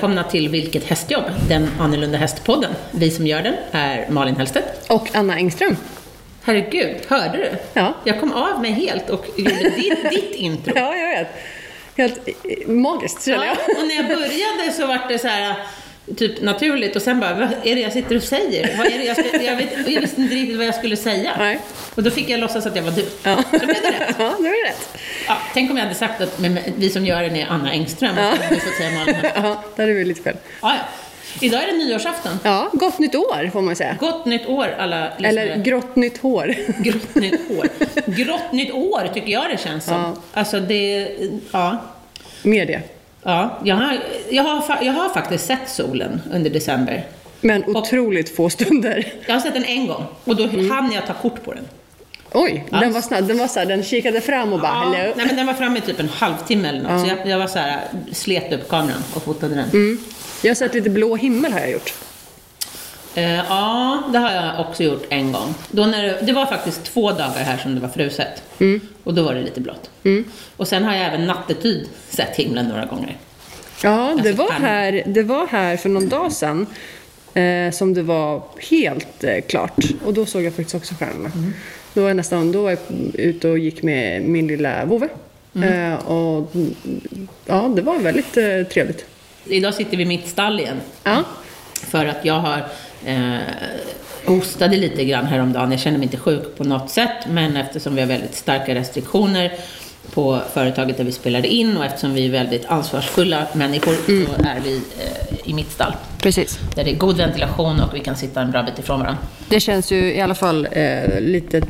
välkomna till Vilket hästjobb? Den annorlunda hästpodden. Vi som gör den är Malin Hellstedt. Och Anna Engström. Herregud, hörde du? Ja. Jag kom av mig helt och gjorde ditt, ditt intro. Ja, jag vet. Helt eh, magiskt känner jag. Ja, och när jag började så var det så här typ naturligt och sen bara, vad är det jag sitter och säger? Vad är det jag, ska, jag, vet, jag visste inte riktigt vad jag skulle säga. Nej. Och då fick jag låtsas att jag var du. Ja. Så blev det rätt. Ja, det var rätt. Ja, tänk om jag hade sagt att men, vi som gör den är Anna Engström och så hade du fått säga Malin. Ja, det hade vi lite fel. Ja, ja. Idag är det nyårsafton. Ja, gott nytt år får man säga. Gott nytt år alla lyssnare. Eller grått nytt hår. Grått nytt år. Grått nytt år tycker jag det känns som. Ja. Alltså det, ja. Mer det. Ja, jag har, jag, har, jag har faktiskt sett solen under december. Men otroligt få stunder. Jag har sett den en gång och då hann jag ta kort på den. Oj, Ja. den var snabb. Den var så här, den kikade fram och bara Ja, hello. nej, men den var framme i typ en halvtimme eller något, så jag, jag var så här, slet upp kameran och fotade den. Mm. Jag har sett lite blå himmel har jag gjort. Eh, ja, det har jag också gjort en gång. Då när det, det var faktiskt två dagar här som det var fruset. Mm. Och då var det lite blått. Och sen har jag även nattetid sett himlen några gånger. Ja, det var här, det var här för någon dag sedan eh, som det var helt eh, klart. Och då såg jag faktiskt också stjärnorna. Då var jag nästan då var jag ute och gick med min lilla vovve. Eh, och mm, ja, det var väldigt eh, trevligt. Idag sitter vi i mitt stall igen. Ja, För att jag har eh, hostade lite grann häromdagen. Jag känner mig inte sjuk på något sätt, men eftersom vi har väldigt starka restriktioner på företaget där vi spelade in och eftersom vi är väldigt ansvarsfulla människor så är vi eh, i mitt stall. precis. Där det är god ventilation och vi kan sitta en bra bit ifrån varandra. Det känns ju i alla fall eh, lite,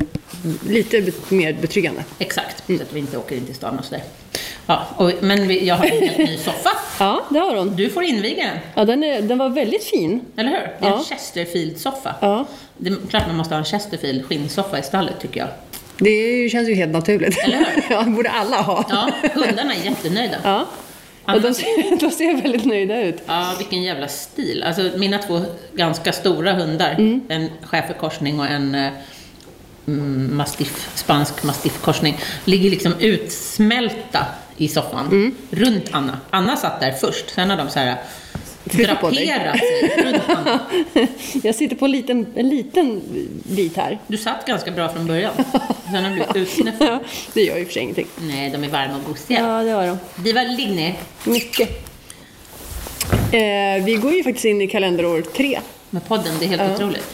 lite mer betryggande. Exakt, så att vi inte åker in till stan och sådär. Ja, och, men jag har en helt ny soffa. Ja, det har hon. Du får inviga den, Ja, den, är, den var väldigt fin. eller hur? Det är en Ja. Chesterfield-soffa. Ja. Det är klart man måste ha en Chesterfield skinnsoffa i stallet tycker jag. Det känns ju helt naturligt. Eller hur? ja, borde alla ha. Ja, hundarna är jättenöjda. Ja. Och de, ser, de ser väldigt nöjda ut. Ja, vilken jävla stil. Alltså mina två ganska stora hundar, Mm. en schäferkorsning och en eh, mm, mastiff, spansk mastiffkorsning, ligger liksom utsmälta i soffan Mm. runt Anna. Anna satt där först, sen har de så här draperat sig runt Anna. Jag sitter på en liten, en liten bit här. Du satt ganska bra från början, sen har du blivit utsnäffad. Ja, det gör ju för sig ingenting. Nej, de är varma och gosiga. Ja, det har de. Diva, ligg ner. Mycket. Eh, vi går ju faktiskt in i kalenderår tre. Med podden, det är helt Ja. otroligt.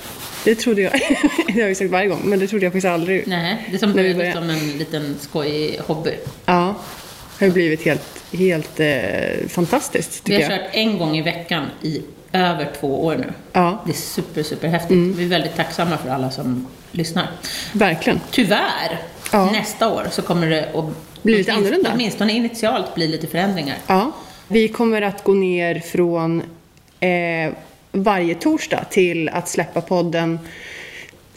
Det trodde jag. det har jag ju sagt varje gång, men det trodde jag faktiskt aldrig. Nej, det är som vi började som en liten skojig hobby. Ja, det har blivit helt, helt eh, fantastiskt Vi har jag. kört en gång i veckan i över två år nu. Ja, Det är super, super häftigt. Vi är väldigt tacksamma för alla som lyssnar. verkligen. Tyvärr, Ja. nästa år så kommer det att Bli lite annorlunda. Åtminstone initialt bli lite förändringar. Ja, vi kommer att gå ner från eh, varje torsdag till att släppa podden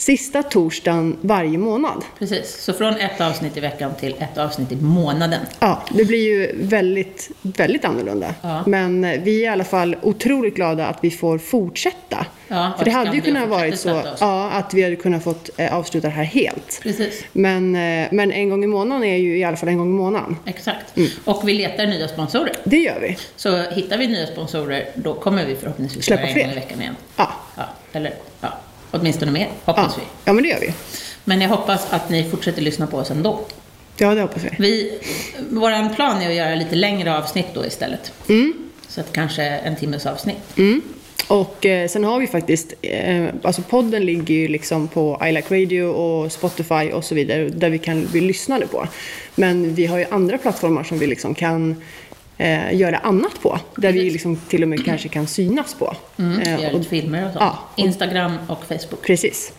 sista torsdagen varje månad. Precis, så från ett avsnitt i veckan till ett avsnitt i månaden. Ja, det blir ju väldigt, väldigt annorlunda. Ja. Men eh, vi är i alla fall otroligt glada att vi får fortsätta. Ja, För det hade ju kunnat varit så ja, att vi hade kunnat fått eh, avsluta det här helt. Precis, Men, eh, men en gång i månaden är ju i alla fall en gång i månaden. exakt. Mm. Och vi letar nya sponsorer. Det gör vi. Så hittar vi nya sponsorer, då kommer vi förhoppningsvis Släppa göra en gång i veckan igen. Ja, Ja, eller åtminstone mer, ja. hoppas vi. ja men det gör vi. Men jag hoppas att ni fortsätter lyssna på oss ändå. Ja, det hoppas vi. Vi, våran plan är att göra lite längre avsnitt då istället. Mm. Så att kanske en timmes avsnitt. Mm. Och eh, sen har vi faktiskt, eh, alltså podden ligger ju liksom på I Like Radio och Spotify och så vidare där vi kan bli lyssnade på. Men vi har ju andra plattformar som vi liksom kan eh, göra annat på. Där vi Precis. liksom till och med kanske kan synas på. Mm, Eh, och, filmer och sånt. ja, och- Instagram och Facebook. precis.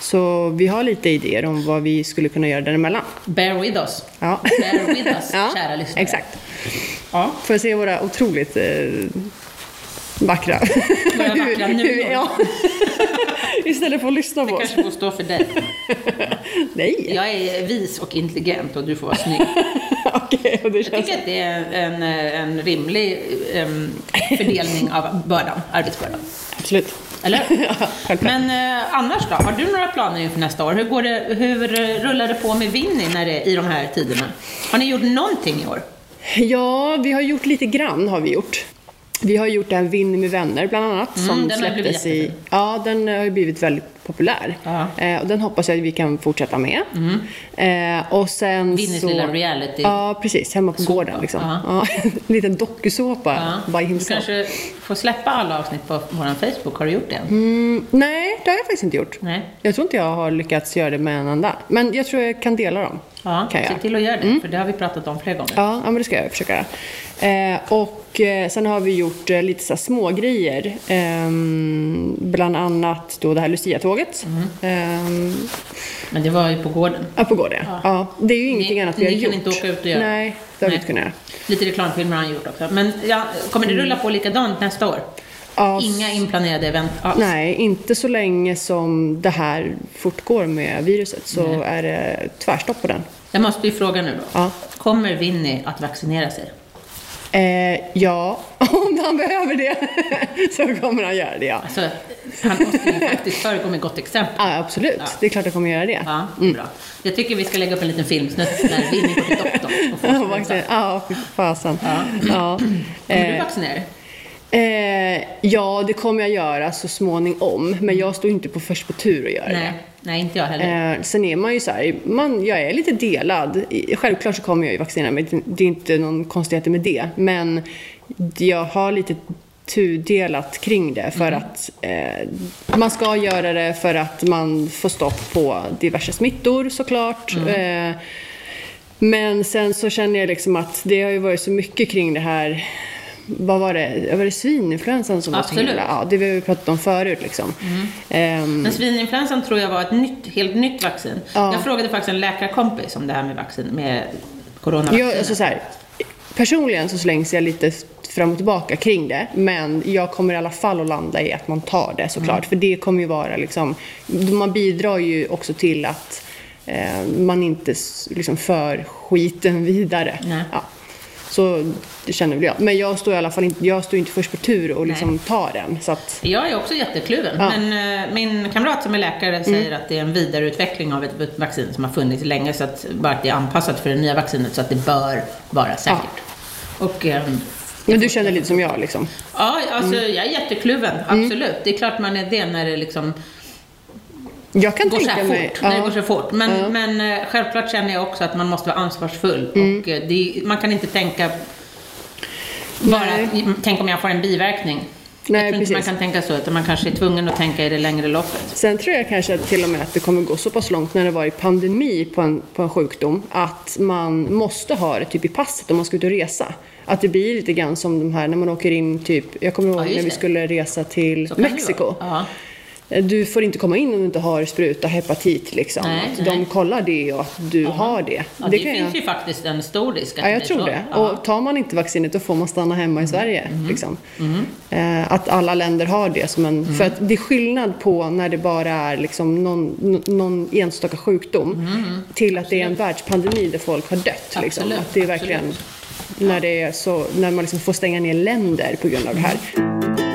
Så vi har lite idéer om vad vi skulle kunna göra däremellan. Bear with us. Ja. Bear with us, Ja, kära lyssnare. Exakt. Ja. För att se våra otroligt eh, vackra... Våra vackra nudor. ja. Istället för att lyssna på Det oss. kanske får stå för dig. Nej. Jag är vis och intelligent och du får vara snygg. Okej, och det Jag känns... tycker att det är en, en rimlig em, fördelning av bördan, arbetsbördan. Absolut. Eller? självklart. Men eh, annars då? Har du några planer inför nästa år? Hur, går det, hur eh, rullar det på med Winnie när det, i de här tiderna? Har ni gjort någonting i år? Ja, vi har gjort lite grann har vi gjort. Vi har gjort en Vinn med vänner bland annat Mm, som den släpptes i... Ja, den har blivit väldigt populär. Eh, och den hoppas jag att vi kan fortsätta med. Eh, och sen Vinnys så... lilla reality. Ja, precis. Hemma på Såpa. gården liksom. Ja. En liten dokusåpa by Du kanske får släppa alla avsnitt på vår Facebook. Har du gjort det? Mm, nej, det har jag faktiskt inte gjort. Nej. Jag tror inte jag har lyckats göra det med en enda. Men jag tror jag kan dela dem. Ja, kan jag. se till att göra det. För det har vi pratat om flera gånger. Ja, ja men det ska jag försöka göra. Eh, och eh, sen har vi gjort eh, lite så små grejer. Ehm, bland annat då det här Lucia-tåget. Ehm, Men det var ju på gården. ja, på gården. Ja. ja. Det är ju ingenting Ni- annat vi har ni gjort. kan inte åka ut och göra. Nej, det har vi Nej. inte kunnat göra. Lite reklamfilmer har han gjort också. Men ja, kommer det rulla på likadant nästa år? Ja, Inga inplanerade event alls? Nej, inte så länge som det här fortgår med viruset så är det tvärstopp på den. Jag måste ju fråga nu då. Ja. Kommer Winnie att vaccinera sig? Eh, ja, om han behöver det så kommer han göra det, ja. Alltså, han måste ju faktiskt föregå med gott exempel. ja absolut, Ja. det är klart jag kommer göra det. Ja, bra. Jag tycker vi ska lägga upp en liten filmsnutt när Winnie går till doktorn. Ja, fy fasen. Ja. Ja. Kommer du Eh, vaccinera dig? eh, ja, det kommer jag göra så småningom. Men jag står inte på först på tur att göra Nej, det. Nej, inte jag heller. Eh, sen är man ju så här, man, jag är lite delad. Självklart så kommer jag ju vaccinera mig, det- är inte någon konstigheter med det. Men jag har lite tudelat kring det för att eh, man ska göra det för att man får stopp på diverse smittor såklart. Eh, men sen så känner jag liksom att det har ju varit så mycket kring det här vad var det? Var det svininfluensan som var så Absolut. himla... Ja, det vi pratat om förut liksom. Ehm, Men svininfluensan tror jag var ett nytt, helt nytt vaccin. Ja. Jag frågade faktiskt en läkarkompis om det här med vaccin, med coronavaccinet. Jag, alltså så här, personligen så slängs jag lite fram och tillbaka kring det. Men jag kommer i alla fall att landa i att man tar det såklart. Mm. För det kommer ju vara liksom, man bidrar ju också till att eh, man inte liksom för skiten vidare. Nej. Ja. Så det känner väl jag. Men jag står i alla fall inte, jag står inte först på tur och liksom tar den. Så att, Jag är också jättekluven. Ja. Mm. Men eh, min kamrat som är läkare säger att det är en vidareutveckling av ett vaccin som har funnits länge. Så att bara att det är anpassat för det nya vaccinet så att det bör vara säkert. Och, ehm, men du känner lite som jag liksom? ja, alltså Mm. jag är jättekluven. Absolut. Det är klart man är det när det liksom Jag kan går så tänka här mig... fort. När det ja. går så fort. Men, Ja. men eh, självklart känner jag också att man måste vara ansvarsfull. Mm. Och eh, det, man kan inte tänka bara, Nej. tänk om jag får en biverkning. Nej, jag tror inte man kan tänka så, utan man kanske är tvungen att tänka i det längre loppet. Sen tror jag kanske till och med att det kommer gå så pass långt när det varit pandemi på en, på en sjukdom att man måste ha det typ i passet om man ska ut och resa. Att det blir lite grann som de här när man åker in typ, jag kommer ihåg Ja, när vi skulle resa till Så Mexiko. Du får inte komma in om du inte har spruta hepatit liksom. Nej, att nej. de kollar det och att du har det. Ja, det, kan finns jag... ju faktiskt en stor risk att Ja, jag tror det. Ja. Mm. Och tar man inte vaccinet då får man stanna hemma i Sverige. Liksom. Eh, att alla länder har det som en... Mm. För att det är skillnad på när det bara är liksom någon, någon enstaka sjukdom till att det är en världspandemi där folk har dött. Liksom. Mm. Absolut, Att det är verkligen när, det är så, när man liksom får stänga ner länder på grund av det här.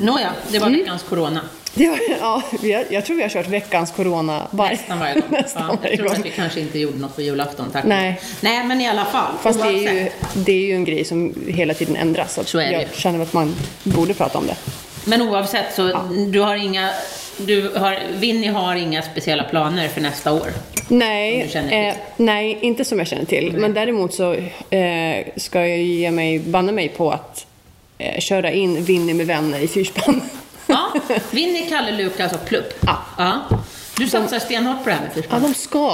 Nåja, det var Mm. veckans corona. Det ja, vi har, jag tror vi har kört veckans corona var, Nästan varje gång. nästan ja, varje jag tror gång. att vi kanske inte gjorde något på julafton, tack. Nej. Nej, men i alla fall. Fast det är, ju, det är ju en grej som hela tiden ändras. Så, Så det jag ju. känner att man borde prata om det. Men oavsett så, du har inga... Du har, Winnie har inga speciella planer för nästa år. Nej, eh, nej, inte som jag känner till. Men däremot så eh, ska jag ge mig, banna mig på att eh, köra in Winnie med vänner i fyrspann. Ja, Winnie, Kalle, Lukas och Plupp. Ja. ja. Du satsar stenhårt på det här med ja, fyrspann. de ska.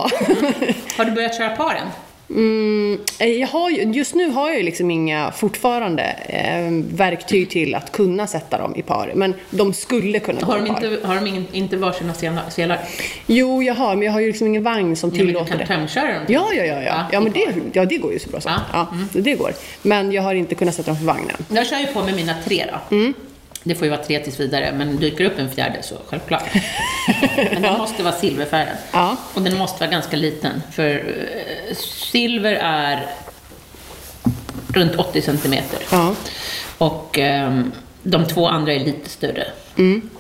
Har du börjat köra paren? Mm, jag har ju, just nu har jag ju liksom inga fortfarande eh, verktyg till att kunna sätta dem i par. Men de skulle kunna Har de par. inte, har de ingen, inte varsina selar? Jo, jag har, men jag har ju liksom ingen vagn som Nej, men du tillåter kan det. tömköra dem. Ja, ja, ja. Ja, ja men i det, ja, det går ju så bra så. Ja. Ja, det går. Men jag har inte kunnat sätta dem för vagnen. Jag kör ju på med mina tre då. Mm. Det får ju vara tre tills vidare, men dyker upp en fjärde så självklart. men den måste vara silverfärgad. Ja. Och den måste vara ganska liten, för eh, silver är runt 80 centimeter. Ja. Och ehm, de två andra är lite större. Mm.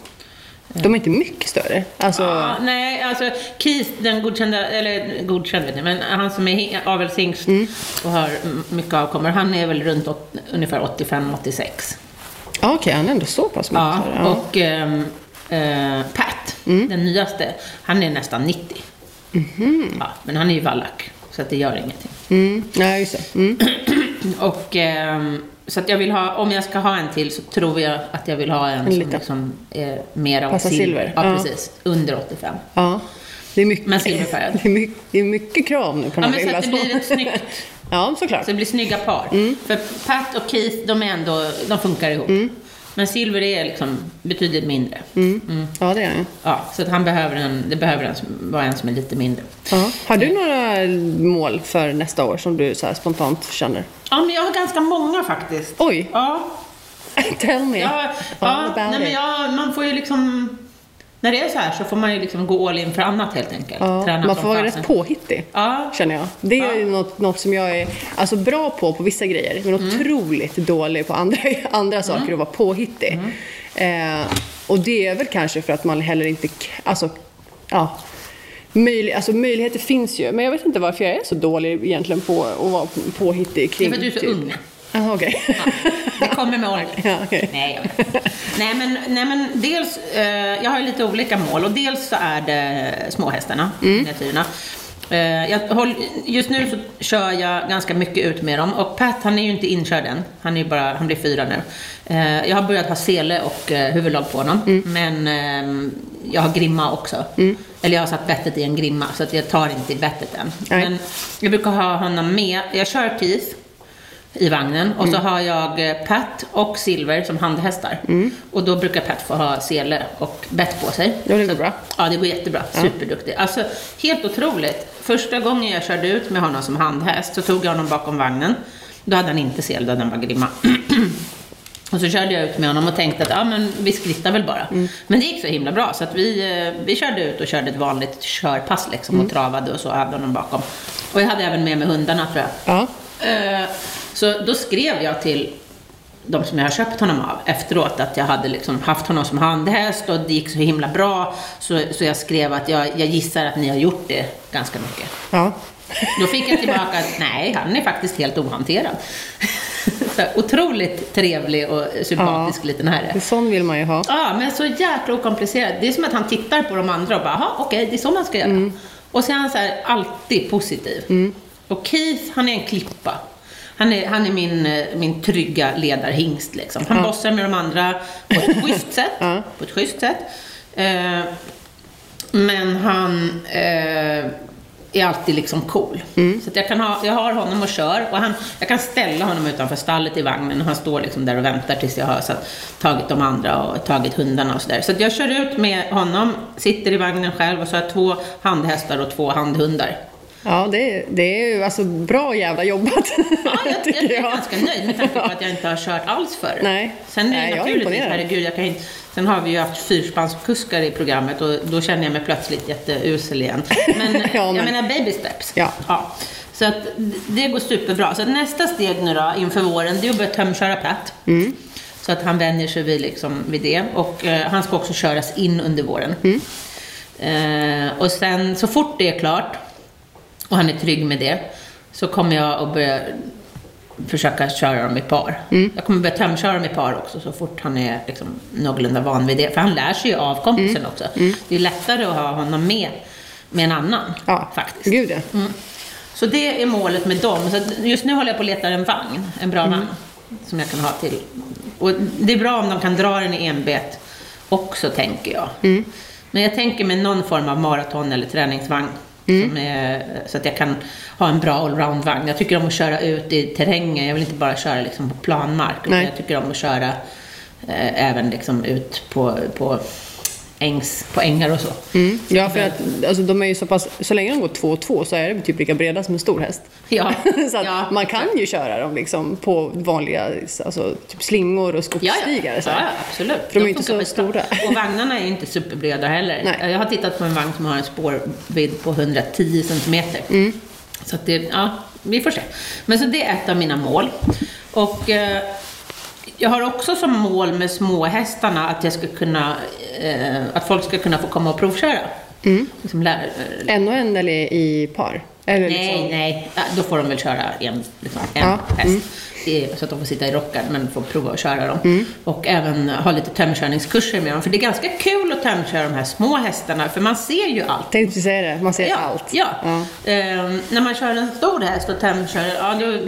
De är inte mycket större. Alltså, Ja, nej, alltså Keith, den godkända, eller godkänd vet ni, men han som är hi- avelshingst Mm. och har mycket avkommor, han är väl runt åt, ungefär 85-86. Ja, okej, han är ändå så pass mycket Ja. Ja. och ehm, eh, Pat, Mm. den nyaste, han är nästan 90. Ja, men han är ju vallack, så att det gör ingenting. Mm, nej, just det. Mm. Och, ehm, så att jag vill ha, om jag ska ha en till så tror jag att jag vill ha en, som liten. liksom är mer av Passar silver. Ja, Ja. precis. Under 85. Ja. Det är mycket, Men silverfärgad. det är mycket, det är mycket krav nu på den Ja, här men så att det blir ett snyggt, Ja, såklart. så det blir snygga par. Mm. För Pat och Keith, de är ändå, de funkar ihop. Men Silver är liksom betydligt mindre. Mm. Ja, det är han. Ja, så att han behöver en, det behöver en, vara en som är lite mindre. Ja. Har du några mål för nästa år som du så spontant känner? Ja, men jag har ganska många faktiskt. Oj, Ja, tell me ja, ja nej, men jag, man får ju liksom... När det är så här så får man ju liksom gå all in för annat helt enkelt. Ja, Träna man får vara rätt påhittig. Ja, Känner jag. Det är Ja. ju något, något som jag är alltså, bra på på vissa grejer, men Mm. otroligt dålig på andra, andra saker och vara påhittig. Mm. Eh, och det är väl kanske för att man heller inte, alltså, ja. Möjlig, alltså möjligheter finns ju, men jag vet inte varför jag är så dålig egentligen på att vara påhittig det är kring... för att du är så typ- ung. Jaha, okej. Det kommer med åldern. Ja, okej. Nej, jag vet. nej, men, nej, men dels, eh, jag har lite olika mål och dels så är det småhästarna, Mm. miniatyrerna. Eh, jag håll, just nu så kör jag ganska mycket ut med dem och Pat han är ju inte inkörd än. Han, är bara, han blir fyra nu. Eh, jag har börjat ha sele och eh, huvudlag på honom. Mm. Men ehm, jag har grimma också. Eller jag har satt bettet i en grimma så att jag tar inte i bettet än. Nej. Men jag brukar ha honom med. Jag kör Keith i vagnen och Mm. så har jag eh, Pat och Silver som handhästar. Och då brukar Pat få ha sele och bett på sig. Ja, det går bra. Ja, det går jättebra. Superduktig. Alltså, helt otroligt. Första gången jag körde ut med honom som handhäst så tog jag honom bakom vagnen. Då hade han inte sele, då hade han bara grimma. Och så körde jag ut med honom och tänkte att ja, men vi skrittar väl bara. Mm. Men det gick så himla bra så att vi, eh, vi körde ut och körde ett vanligt körpass liksom Mm. och travade och så hade honom bakom. Och jag hade även med mig hundarna tror jag. Ja. Eh, Så då skrev jag till de som jag har köpt honom av efteråt att jag hade liksom haft honom som handhäst och det gick så himla bra. Så, så jag skrev att jag, jag gissar att ni har gjort det ganska mycket. Ja. Då fick jag tillbaka att nej, han är faktiskt helt ohanterad. Så otroligt trevlig och sympatisk Ja. liten herre. Sån vill man ju ha. Ja, men så jäkla okomplicerad. Det är som att han tittar på de andra och bara, "Jaha, okej, det är så man ska göra. Och så är han så här, alltid positiv. Och Keith, han är en klippa. Han är, han är min, eh, min trygga ledarhingst liksom. Han bossar med de andra på ett schysst sätt. Ja. På ett schysst sätt. Eh, men han eh, är alltid liksom cool. Så att jag, kan ha, jag har honom och kör och han, jag kan ställa honom utanför stallet i vagnen och han står liksom där och väntar tills jag har så att, tagit de andra och tagit hundarna och sådär. Så att jag kör ut med honom, sitter i vagnen själv och så har jag två handhästar och två handhundar. Ja, det är, det är ju alltså bra jävla jobbat. Ja, jag, jag, tycker jag är ganska nöjd med tanke på att jag inte har kört alls förr. Nej. Sen är Nej, det jag är naturligtvis, imponerad. herregud, jag kan inte, sen har vi ju haft fyrspannskuskar i programmet och då känner jag mig plötsligt jätteusel igen. Men, Ja, jag men- menar baby steps. Ja. Så att det går superbra. Så nästa steg nu då inför våren, det är att börja tömköra Pat. Mm. Så att han vänjer sig vid, liksom, vid det. Och eh, han ska också köras in under våren. Mm. Eh, och sen så fort det är klart och han är trygg med det så kommer jag att börja försöka köra dem i par. Mm. Jag kommer börja tömköra dem i par också så fort han är liksom någorlunda van vid det. För han lär sig ju av kompisen Mm. också. Det är lättare att ha honom med, med en annan Ja, faktiskt. gud ja. Mm. Så det är målet med dem. Så just nu håller jag på att leta en vagn, en bra vagn, som jag kan ha till. Och det är bra om de kan dra den i enbet också, tänker jag. Men jag tänker med någon form av maraton eller träningsvagn. Som är, så att jag kan ha en bra allroundvagn. Jag tycker om att köra ut i terrängen. Jag vill inte bara köra liksom på planmark. Utan jag tycker om att köra eh, även liksom ut på, på, ängs, på ängar och så. Mm. Ja, för att alltså, de är ju så pass, så länge de går två och två så är det typ lika breda som en stor häst. Ja, så ja. man kan ju köra dem liksom på vanliga alltså, typ slingor och Ja, skogsstigar. ja. så här. ja, absolut. För de är inte så skitbra. stora. Och vagnarna är inte superbreda heller. Nej. Jag har tittat på en vagn som har en spårvidd på 110 centimeter. Mm. Så att det, ja, vi får se. Men så det är ett av mina mål. Och eh, jag har också som mål med småhästarna att jag ska kunna, eh, att folk ska kunna få komma och provköra. Mm. Liksom lär, En och en eller i par? Eller Nej, liksom- nej. Då får de väl köra en, liksom, en Ja, häst. mm. Så att de får sitta i rockar, men får prova att köra dem. Mm. Och även ha lite tömkörningskurser med dem. För det är ganska kul att tömköra de här små hästarna, för man ser ju allt. Tänkte säga det, man ser Ja, allt. ja. Ja. Ehm, när man kör en stor häst och tömkör, ja, då,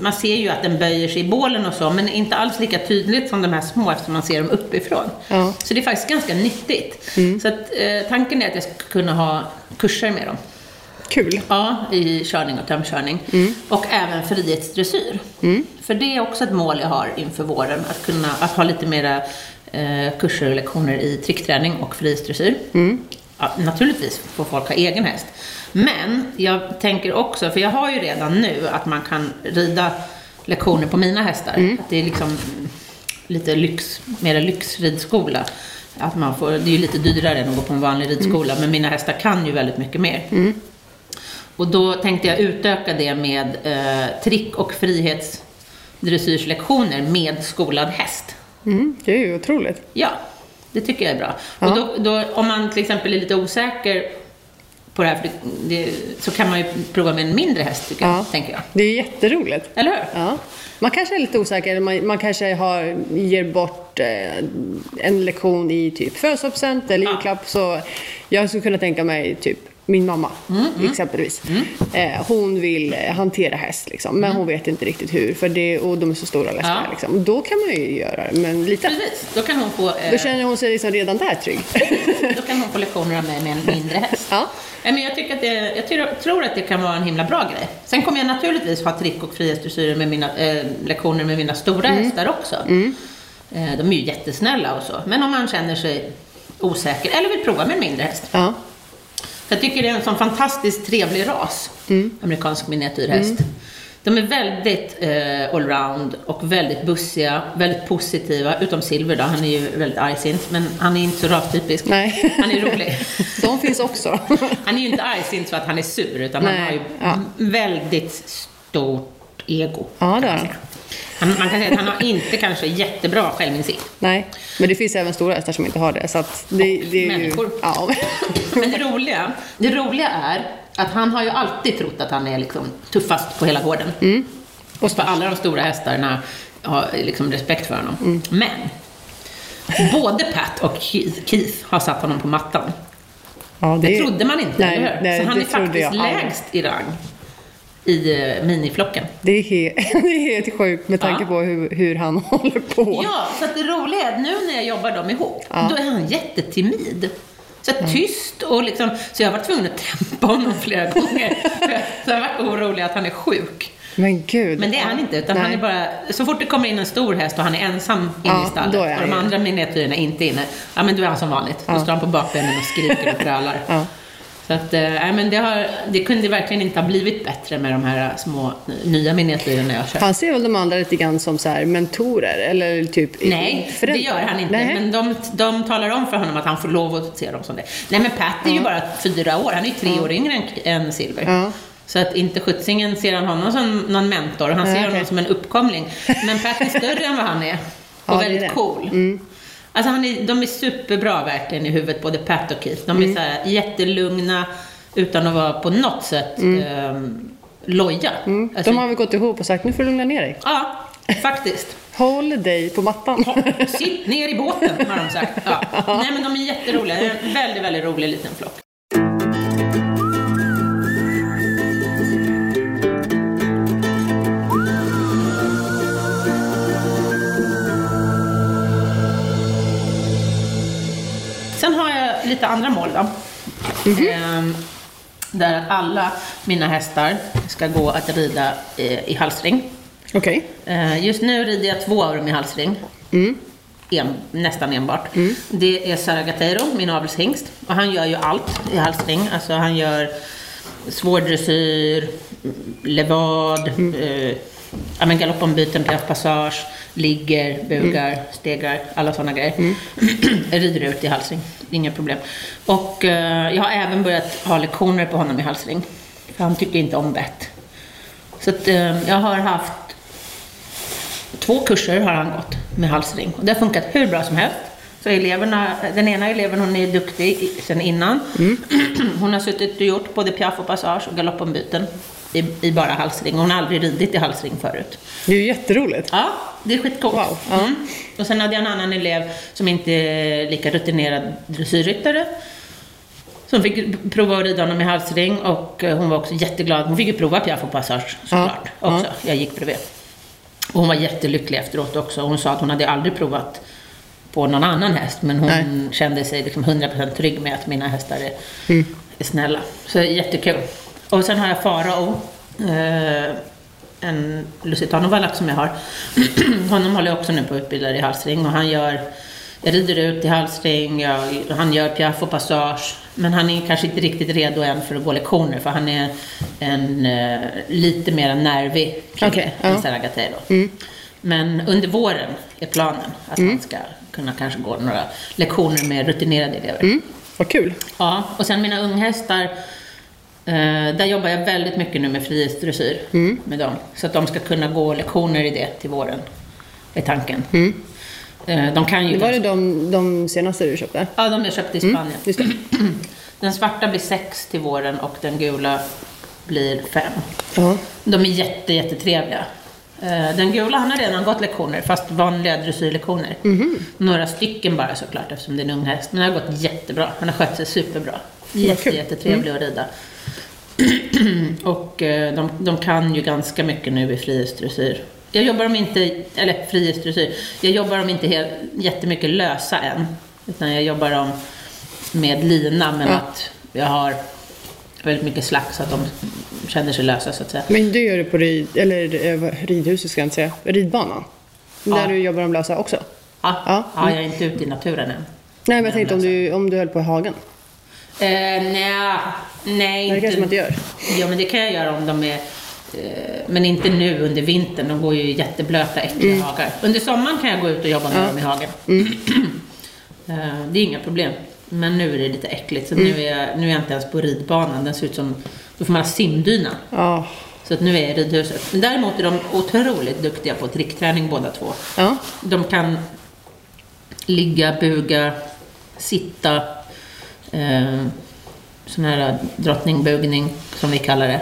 man ser ju att den böjer sig i bålen och så, men inte alls lika tydligt som de här små eftersom man ser dem uppifrån. Ja. Så det är faktiskt ganska nyttigt. Så att, eh, tanken är att jag ska kunna ha kurser med dem. Kul. Ja, i körning och tömkörning. Och även frihetsdressyr. För det är också ett mål jag har inför våren, att kunna att ha lite mera eh, kurser och lektioner i trickträning och frihetsdressyr. Ja, naturligtvis får folk ha egen häst. Men jag tänker också, för jag har ju redan nu att man kan rida lektioner på mina hästar. Att det är liksom lite lyx, mera lyxridskola. Att man får, det är ju lite dyrare än att gå på en vanlig ridskola, men mina hästar kan ju väldigt mycket mer. Och då tänkte jag utöka det med eh, trick och frihetsdressyrslektioner med skolad häst. Mm, det är ju otroligt. Ja, det tycker jag är bra. Ja. Och då, då, om man till exempel är lite osäker på det här, det, så kan man ju prova med en mindre häst, tycker jag, Ja. tänker jag. Det är jätteroligt. Eller hur? Ja. Man kanske är lite osäker, man, man kanske har, ger bort eh, en lektion i typ födelsedagspresent eller Ja. julklapp. Så jag skulle kunna tänka mig typ min mamma Mm, exempelvis. Eh, hon vill eh, hantera häst liksom, men hon vet inte riktigt hur. För det, och de är så stora. Mm. Ja. Liksom. Då kan man ju göra det, men lite. Precis, då kan hon få, eh, Då känner hon sig liksom redan där trygg. då kan hon få lektioner av mig med en mindre häst. ja. Men jag, tycker att det, jag tror, tror att det kan vara en himla bra grej. Sen kommer jag naturligtvis ha trick och frihetsdressyrer med mina eh, lektioner med mina stora hästar också. Eh, de är ju jättesnälla och så. Men om man känner sig osäker eller vill prova med en mindre häst. Ja. Jag tycker det är en sån fantastiskt trevlig ras, amerikansk miniatyrhäst. De är väldigt eh, allround och väldigt bussiga, väldigt positiva, utom Silver då, han är ju väldigt argsint, men han är inte så rastypisk. Nej. Han är rolig. De finns också. Han är ju inte argsint så att han är sur, utan han Nej, har ju ja. väldigt stort ego. Ja, det man han. Han, man kan säga att han har inte kanske jättebra självinsikt. Nej, men det finns även stora hästar som inte har det. Så det, det är ju, människor. ja. Men det roliga, det roliga är att han har ju alltid trott att han är liksom tuffast på hela gården. Mm. Och för alla de stora hästarna har liksom respekt för honom. Mm. Men både Pat och Keith, har satt honom på mattan. Ja, Det, är- trodde man inte, Nej, eller hur? nej, Så han det är faktiskt jag lägst i rang i eh, miniflocken. Det är, helt, det är helt sjukt med tanke Ja. på hur, hur han håller på. Ja, så att det roliga är att nu när jag jobbar dem ihop, Ja. då är han jättetimid. Så att tyst och liksom, så jag har varit tvungen att tempa honom flera gånger. så jag har varit orolig att han är sjuk. Men gud. Men det är han inte, utan han Nej. är bara, så fort det kommer in en stor häst och han är ensam inne Ja, i stallet då och han de andra miniatyrerna är inte inne, ja men då är han som vanligt. Då Ja. står han på bakbenen och skriker och grölar. Ja. Så att, nej, men det, har, det kunde verkligen inte ha blivit bättre med de här små nya miniatyrerna jag kör. Han ser väl de andra lite grann som så här mentorer eller typ Nej, det gör han inte. Nej. Men de, de talar om för honom att han får lov att se dem som det. Nej, men Pat är ju bara fyra år. Han är ju tre år yngre än, än Silver. Ja. Så att inte sjuttsingen ser han honom som någon mentor. Han Ja, ser okej. honom som en uppkomling. Men Pat är större än vad han är. Ja, Och är väldigt cool. Alltså han är, de är superbra verkligen i huvudet, både Pat och Keith. De är Mm. så här jättelugna utan att vara på något sätt mm. loja. Mm. Alltså, De har väl gått ihop och sagt nu får du lugna ner dig. Ja, faktiskt. Håll dig på mattan. Sitt ner i båten, har de sagt. Ja. Nej, men de är jätteroliga. Det är en väldigt, väldigt rolig liten flock. Lite andra mål då. Ehm, där att alla mina hästar ska gå att rida eh, i halsring. Okej. Eh, Just nu rider jag två av dem i halsring. En, nästan enbart. Det är Saragateiro, min avelshingst. Och han gör ju allt i halsring. Alltså han gör svår dressyr, levad, eh, ja, men galoppombyten, passage, ligger, bugar, stegar, alla sådana grejer. jag rider ut i halsring, inga problem. Och eh, jag har även börjat ha lektioner på honom i halsring. För han tycker inte om bett. Så att, eh, jag har haft två kurser har han gått med halsring och det har funkat hur bra som helst. Så eleverna, den ena eleven hon är duktig sen innan. Hon har suttit och gjort både piaff och passage och galoppombyten i, i bara halsring. Hon har aldrig ridit i halsring förut. Det är ju jätteroligt. Ja, det är skitcoolt. Wow, ja. Mm. Och sen hade jag en annan elev som inte är lika rutinerad dressyrryttare. Som fick prova att rida honom i halsring och eh, hon var också jätteglad. Hon fick ju prova piaff och passage såklart Ja, också. Jag gick bredvid. Och hon var jättelycklig efteråt också. Hon sa att hon hade aldrig provat på någon annan häst men hon Nej. kände sig liksom 100% trygg med att mina hästar är, Mm. är snälla. Så jättekul. Och sen har jag Farao. Eh, en lusitano-valack som jag har. Honom håller jag också nu på att utbilda i halsring och han gör jag rider ut i halsring, jag, han gör piaff och passage. Men han är kanske inte riktigt redo än för att gå lektioner för han är en eh, lite mer nervig kille Okej, än ja. Saragatero. Men under våren är planen att han ska kunna kanske gå några lektioner med rutinerade elever. Mm. Vad kul. Ja, och sen mina unghästar. Eh, där jobbar jag väldigt mycket nu med frihetsdressyr med dem. Så att de ska kunna gå lektioner i det till våren. Är tanken. Eh, de kan ju... Var det de, de senaste du köpte? Ja, de jag köpte i Spanien. Just det. Den svarta blir sex till våren och den gula blir fem. Ja. De är jätte, jättetrevliga. Eh, Den gula han har redan gått lektioner, fast vanliga dressyrlektioner. Några stycken bara såklart, eftersom det är en ung häst. Men det har gått jättebra. Han har skött sig superbra. Jätte, jättetrevlig att rida. och eh, de, de kan ju ganska mycket nu i frihetsdressyr. Jag jobbar dem inte, eller frihetsdressyr, jag jobbar dem inte helt, jättemycket lösa än. Utan jag jobbar dem med lina, men Ja. att jag har väldigt mycket slack så att de känner sig lösa så att säga. Men du gör det på rid, eller, eh, ridhuset ska jag inte säga, ridbanan? Ja. Där du jobbar de lösa också? Ja, Ja. ja. jag är inte ute i naturen än. Nej, men jag tänkte om du, om du höll på i hagen. Eh, nej, nej Det kanske man inte gör. Ja, men det kan jag göra om de är... Eh, men inte nu under vintern. De går ju i jätteblöta, äckliga Mm. hagar. Under sommaren kan jag gå ut och jobba med dem i hagen. eh, det är inga problem. Men nu är det lite äckligt. Så Mm. nu, är jag, nu är jag inte ens på ridbanan. Den ser ut som... Då får man ha simdyna. Ja. Så att nu är jag i ridhuset. Men däremot är de otroligt duktiga på trickträning båda två. Ja. De kan ligga, buga, sitta. Eh, sån här drottningbugning som vi kallar det.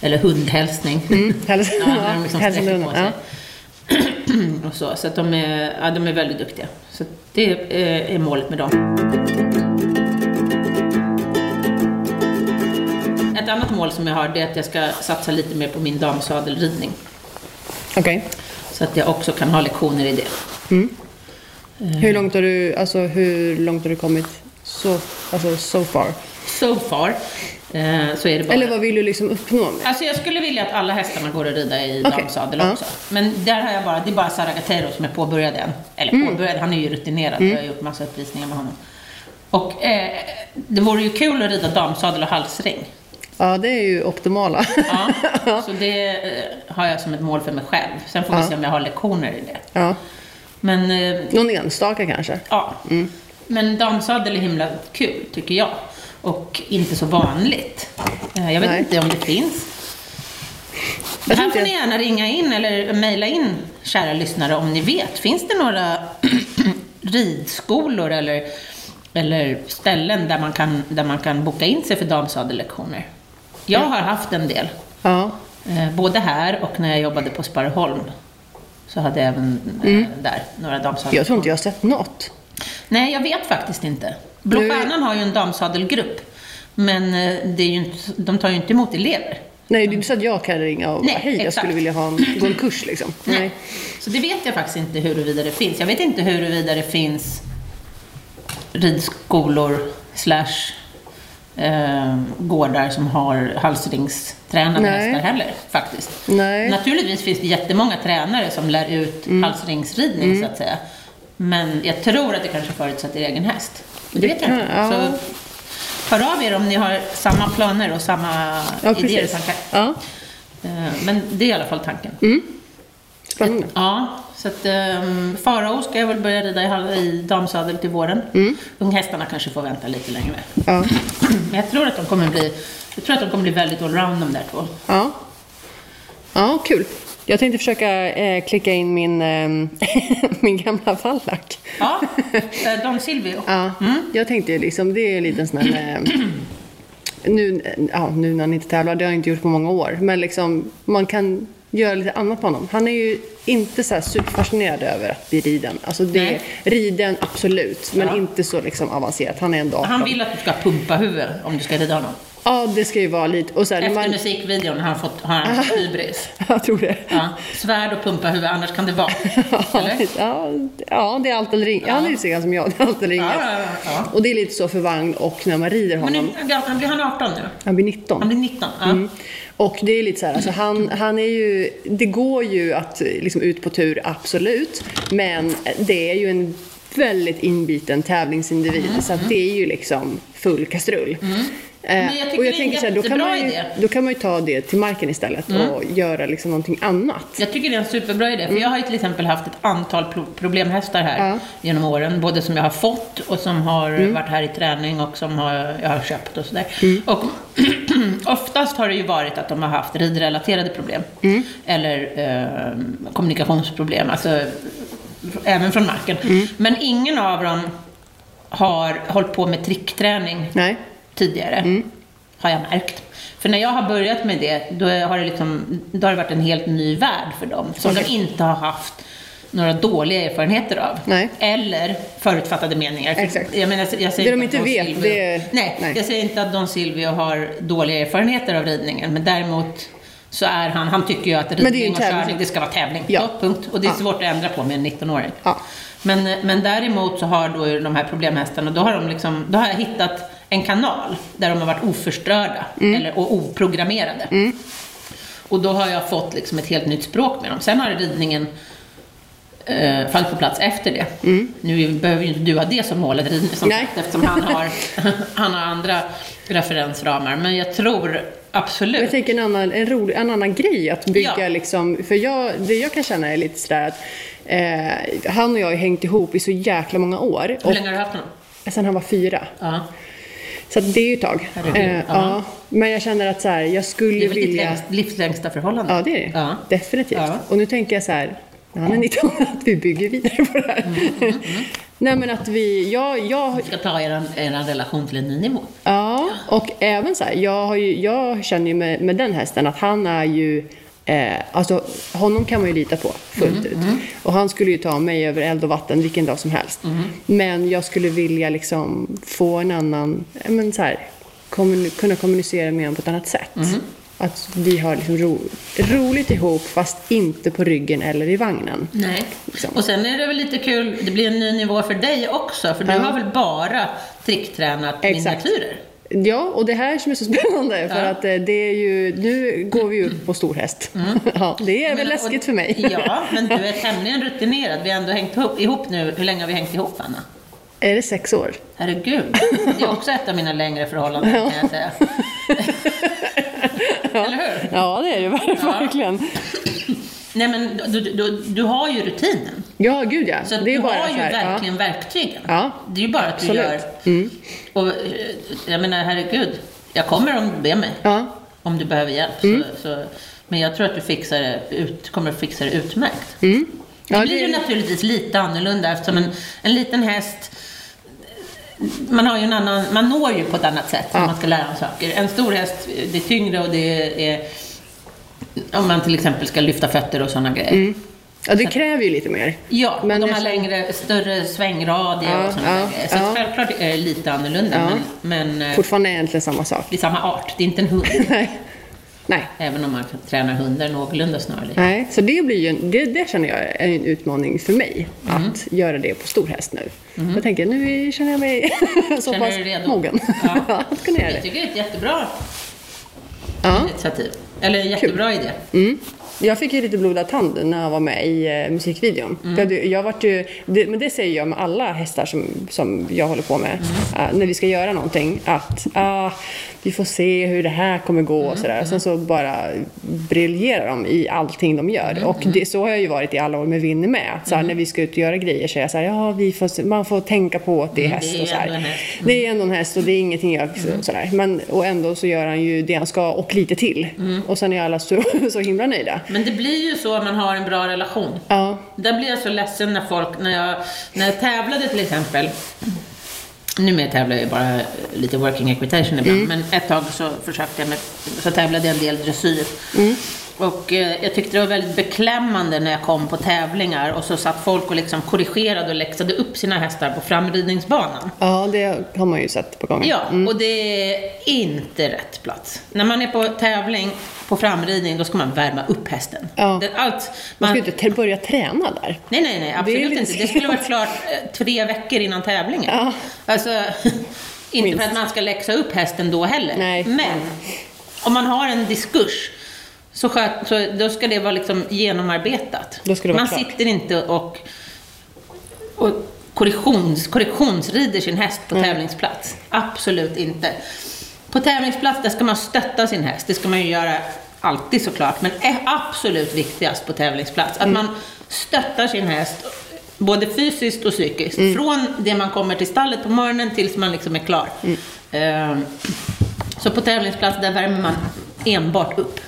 Eller hundhälsning. Mm. Häls- Ja, när de liksom sträcker på sig. ja. och så. Så att de är, ja, de är väldigt duktiga. Så det är, är målet med dem. Ett annat mål som jag har är att jag ska satsa lite mer på min damsadelridning. Okej. Så att jag också kan ha lektioner i det. Hur långt har du, alltså hur långt har du kommit så, alltså so far? So far eh, så är det bara... Eller vad vill du liksom uppnå med? Alltså jag skulle vilja att alla hästarna går att rida i Okej, damsadel ja. också. Men där har jag bara, det är bara Saragatero som är påbörjad än. Eller Mm. påbörjad, han är ju rutinerad. Jag har gjort massa uppvisningar med honom. Och eh, det vore ju kul att rida damsadel och halsring. Ja, det är ju optimala. Ja, så det eh, har jag som ett mål för mig själv. Sen får vi Ja. se om jag har lektioner i det. ja. Men eh, Någon enstaka kanske? Ja. Mm. Men damsadel är himla kul, tycker jag. Och inte så vanligt. Eh, Jag vet Nej. inte om det finns. Jag här får ni gärna ringa in eller mejla in, kära lyssnare, om ni vet. Finns det några ridskolor eller, eller ställen där man, kan, där man kan boka in sig för damsadellektioner? Jag har haft en del. Ja. Eh, både här och när jag jobbade på Sparreholm. Så hade jag även eh, där några damsadellektioner. Jag tror inte jag har sett något. Nej, jag vet faktiskt inte. Blå Stjärnan har ju en damsadelgrupp. Men eh, det är ju inte, de tar ju inte emot elever. Nej, det är inte så att jag kan ringa och Nej, hej, jag exakt. skulle vilja ha en, gå en kurs liksom. Nej. Så det vet jag faktiskt inte huruvida det finns. Jag vet inte huruvida det finns ridskolor slash eh, gårdar som har halsringstränade Nej. hästar heller faktiskt. Nej. Naturligtvis finns det jättemånga tränare som lär ut Mm. halsringsridning så att säga. Men jag tror att det kanske förutsätter egen häst. Men det vet jag inte. ja. Så hör av er om ni har samma planer och samma Ja, idéer och tankar. Ja, Eh, Men det är i alla fall tanken. spännande. Ja, så att um, Farao ska jag väl börja rida i damsadel till våren. Mm. Unghästarna kanske får vänta lite längre. Ja. Men jag tror att de kommer bli, jag tror att de kommer bli väldigt allround de där två. Ja. Ja, kul. Jag tänkte försöka eh, klicka in min, eh, min gamla Wallach. Ja, eh, Don Silvio. Ja, jag tänkte liksom, det är en liten sån här... Eh, nu, ja, nu när han inte tävlar, det har jag inte gjort på många år, men liksom man kan göra lite annat på honom. Han är ju inte så här superfascinerad över att bli riden. Alltså det, Nej. riden absolut, men Ja. inte så liksom avancerat. Han är ändå 18. Han vill att du ska pumpa huvudet om du ska rida honom. Ja, det ska ju vara lite... Och när Efter man, musikvideon har han fått, har han hybris. jag tror det. Ja, svärd och pumpa huvud, annars kan det vara. Eller? Ja, ja, det är allt eller inget. Han är lite som jag, det är allt eller inget. Ja, ja, ja. Och det är lite så för vagn och när man rider Men honom. nu, han blir han 18 nu? Han blir 19. Han blir 19? Ja. Mm. Och det är lite så här, alltså han, han är ju, det går ju att liksom ut på tur, absolut. Men det är ju en väldigt inbiten tävlingsindivid. Så att det är ju liksom full kastrull. Mm. Men jag tycker och det är en så här, då, kan jättebra man ju, idé. Mm. då kan man ju ta det till marken istället och göra liksom någonting annat. Jag tycker det är en superbra idé, för jag har ju till exempel haft ett antal pro- problemhästar här Ja. genom åren. Både som jag har fått och som har varit här i träning och som har, jag har köpt och sådär. Och oftast har det ju varit att de har haft ridrelaterade problem. Eller eh, kommunikationsproblem, alltså även från marken. Men ingen av dem har hållit på med trickträning Nej. Tidigare, har jag märkt. För när jag har börjat med det, då har det, liksom, då har det varit en helt ny värld för dem, som Okej. de inte har haft några dåliga erfarenheter av. Nej. Eller förutfattade meningar. Exakt. Jag menar, jag säger Det de inte vet, Silvio, det är- nej, nej. jag säger inte att Don Silvio har dåliga erfarenheter av ridningen, men däremot så är han, han tycker ju att ridning och körning, det ska vara tävling. Ja. Så, punkt. Och det är Ja. svårt att ändra på med en 19-åring. Ja. Men, men däremot så har då de här problemhästarna, då har, de liksom, då har jag hittat en kanal där de har varit oförstörda eller, och oprogrammerade. Och då har jag fått liksom ett helt nytt språk med dem. Sen har ridningen eh, fallit på plats efter det. Nu behöver ju inte du ha det som mål, som Nej. sagt, eftersom han har, han har andra referensramar. Men jag tror absolut Jag tänker en annan, en, rolig, en annan grej att bygga Ja. liksom, för jag, det jag kan känna är lite sådär att eh, han och jag har hängt ihop i så jäkla många år. Hur länge har du haft honom? sen han var fyra. Ja. Så det är ju ett tag. Eh, ja. ja. Men jag känner att så här, jag Det skulle är väl ditt vilja... längst, livslängsta förhållande? Ja, det är det. Ja. Definitivt. Ja. Och nu tänker jag så här, han är 19, att vi bygger vidare på det här. Mm, Nej men att vi, jag, jag, Vi ska ta er, er relation till en ny nivå. Ja, och även så här, jag, ju, jag känner ju med, med den hästen att han är ju Eh, alltså, honom kan man ju lita på fullt ut. Och han skulle ju ta mig över eld och vatten vilken dag som helst. Men jag skulle vilja liksom få en annan, eh, men så här, kommun, kunna kommunicera med honom på ett annat sätt. Att vi har liksom ro, roligt ihop fast inte på ryggen eller i vagnen. Nej. Liksom. Och sen är det väl lite kul, det blir en ny nivå för dig också, för du Ja. har väl bara tricktränat Exakt. miniatyrer? Ja, och det här som är så spännande för Ja. att eh, det är ju, nu går vi upp på stor häst. Ja, det är väl Men- läskigt och- för mig. Ja, men du är tämligen rutinerad. Vi har ändå hängt ihop, ihop nu. Hur länge har vi hängt ihop, Anna? Är det sex år? Herregud. Det är också ett av mina längre förhållanden, kan jag säga. Eller hur? Ja, det är det ver- verkligen. Nej, men du, du, du, du har ju rutinen. Ja, gud ja. Så det är du bara har ju här, verkligen verktygen. Ja. Det är ju bara att du Absolut. gör... Mm. Och, eh, jag menar, herregud. Jag kommer om du ber mig. Ja. Om du behöver hjälp. Så, så, men jag tror att du fixar det ut, kommer att fixa det utmärkt. Mm. Det Ja, blir ju det, naturligtvis lite annorlunda eftersom en, en liten häst man, har ju en annan, man når ju på ett annat sätt om Ja. man ska lära saker. En stor häst, det är tyngre och det är om man till exempel ska lyfta fötter och sådana grejer. Ja, det kräver ju lite mer. Ja, Men de jag har känner- längre, större svängradie Ja, och sådana ja, där. Så ja. självklart är det lite annorlunda, Ja. men, men eh, Fortfarande är egentligen samma sak. det är samma art. Det är inte en hund. Nej. Nej. Även om man tränar hundar någorlunda snarlikt. Nej, så det blir ju det, det känner jag är en utmaning för mig. Mm. Att göra det på stor häst nu. Jag tänker, nu känner jag mig så Känner pass redo? mogen. Ja. att kunna göra Jag det. tycker det är ett jättebra Ja. initiativ. Eller en jättebra idé. Mm. Jag fick ju lite blodad tand när jag var med i eh, musikvideon. Mm. Att Jag vart ju, det, men det säger jag med alla hästar som, som jag håller på med. Mm. eh, när vi ska göra någonting. Att ah, vi får se hur det här kommer gå Mm, och sådär. Sen så bara briljerar de i allting de gör. Mm, Och det, så har jag ju varit i alla år med Winnie med. Så här, När vi ska ut och göra grejer så är jag såhär, ja vi får, man får tänka på att det är Mm, häst och så här. ändå en häst. Mm. Det är ändå en häst och det är ingenting jag sådär. Men, och ändå så gör han ju det han ska och lite till. Mm. Och sen är alla så, så himla nöjda. Men det blir ju så om man har en bra relation. Ja. Där blir jag så ledsen när folk, när jag, när jag tävlade till exempel. Numera tävlar jag ju bara lite working equitation ibland, men ett tag så försökte jag med, så tävlade jag en del dressyr. Och eh, jag tyckte det var väldigt beklämmande när jag kom på tävlingar och så satt folk och liksom korrigerade och läxade upp sina hästar på framridningsbanan. ja, det har man ju sett på gång. Ja, och det är inte rätt plats. När man är på tävling, på framridning, då ska man värma upp hästen. Ja. Det, allt, Man man, ska inte te- börja träna där. nej, nej, nej, absolut lite inte. Det skulle varit klart eh, tre veckor innan tävlingen. Ja. Alltså, inte Minst. för att man ska läxa upp hästen då heller. Nej. Men, om man har en diskurs, så, sköt, så då ska det vara liksom genomarbetat. Vara man klart. sitter inte och, och korrektions, korrektionsrider sin häst på tävlingsplats. Absolut inte. På tävlingsplats, där ska man stötta sin häst. Det ska man ju göra alltid såklart. Men är absolut viktigast på tävlingsplats, att man stöttar sin häst både fysiskt och psykiskt. Från det man kommer till stallet på morgonen tills man liksom är klar. Ehm, Så på tävlingsplats, där värmer man enbart upp.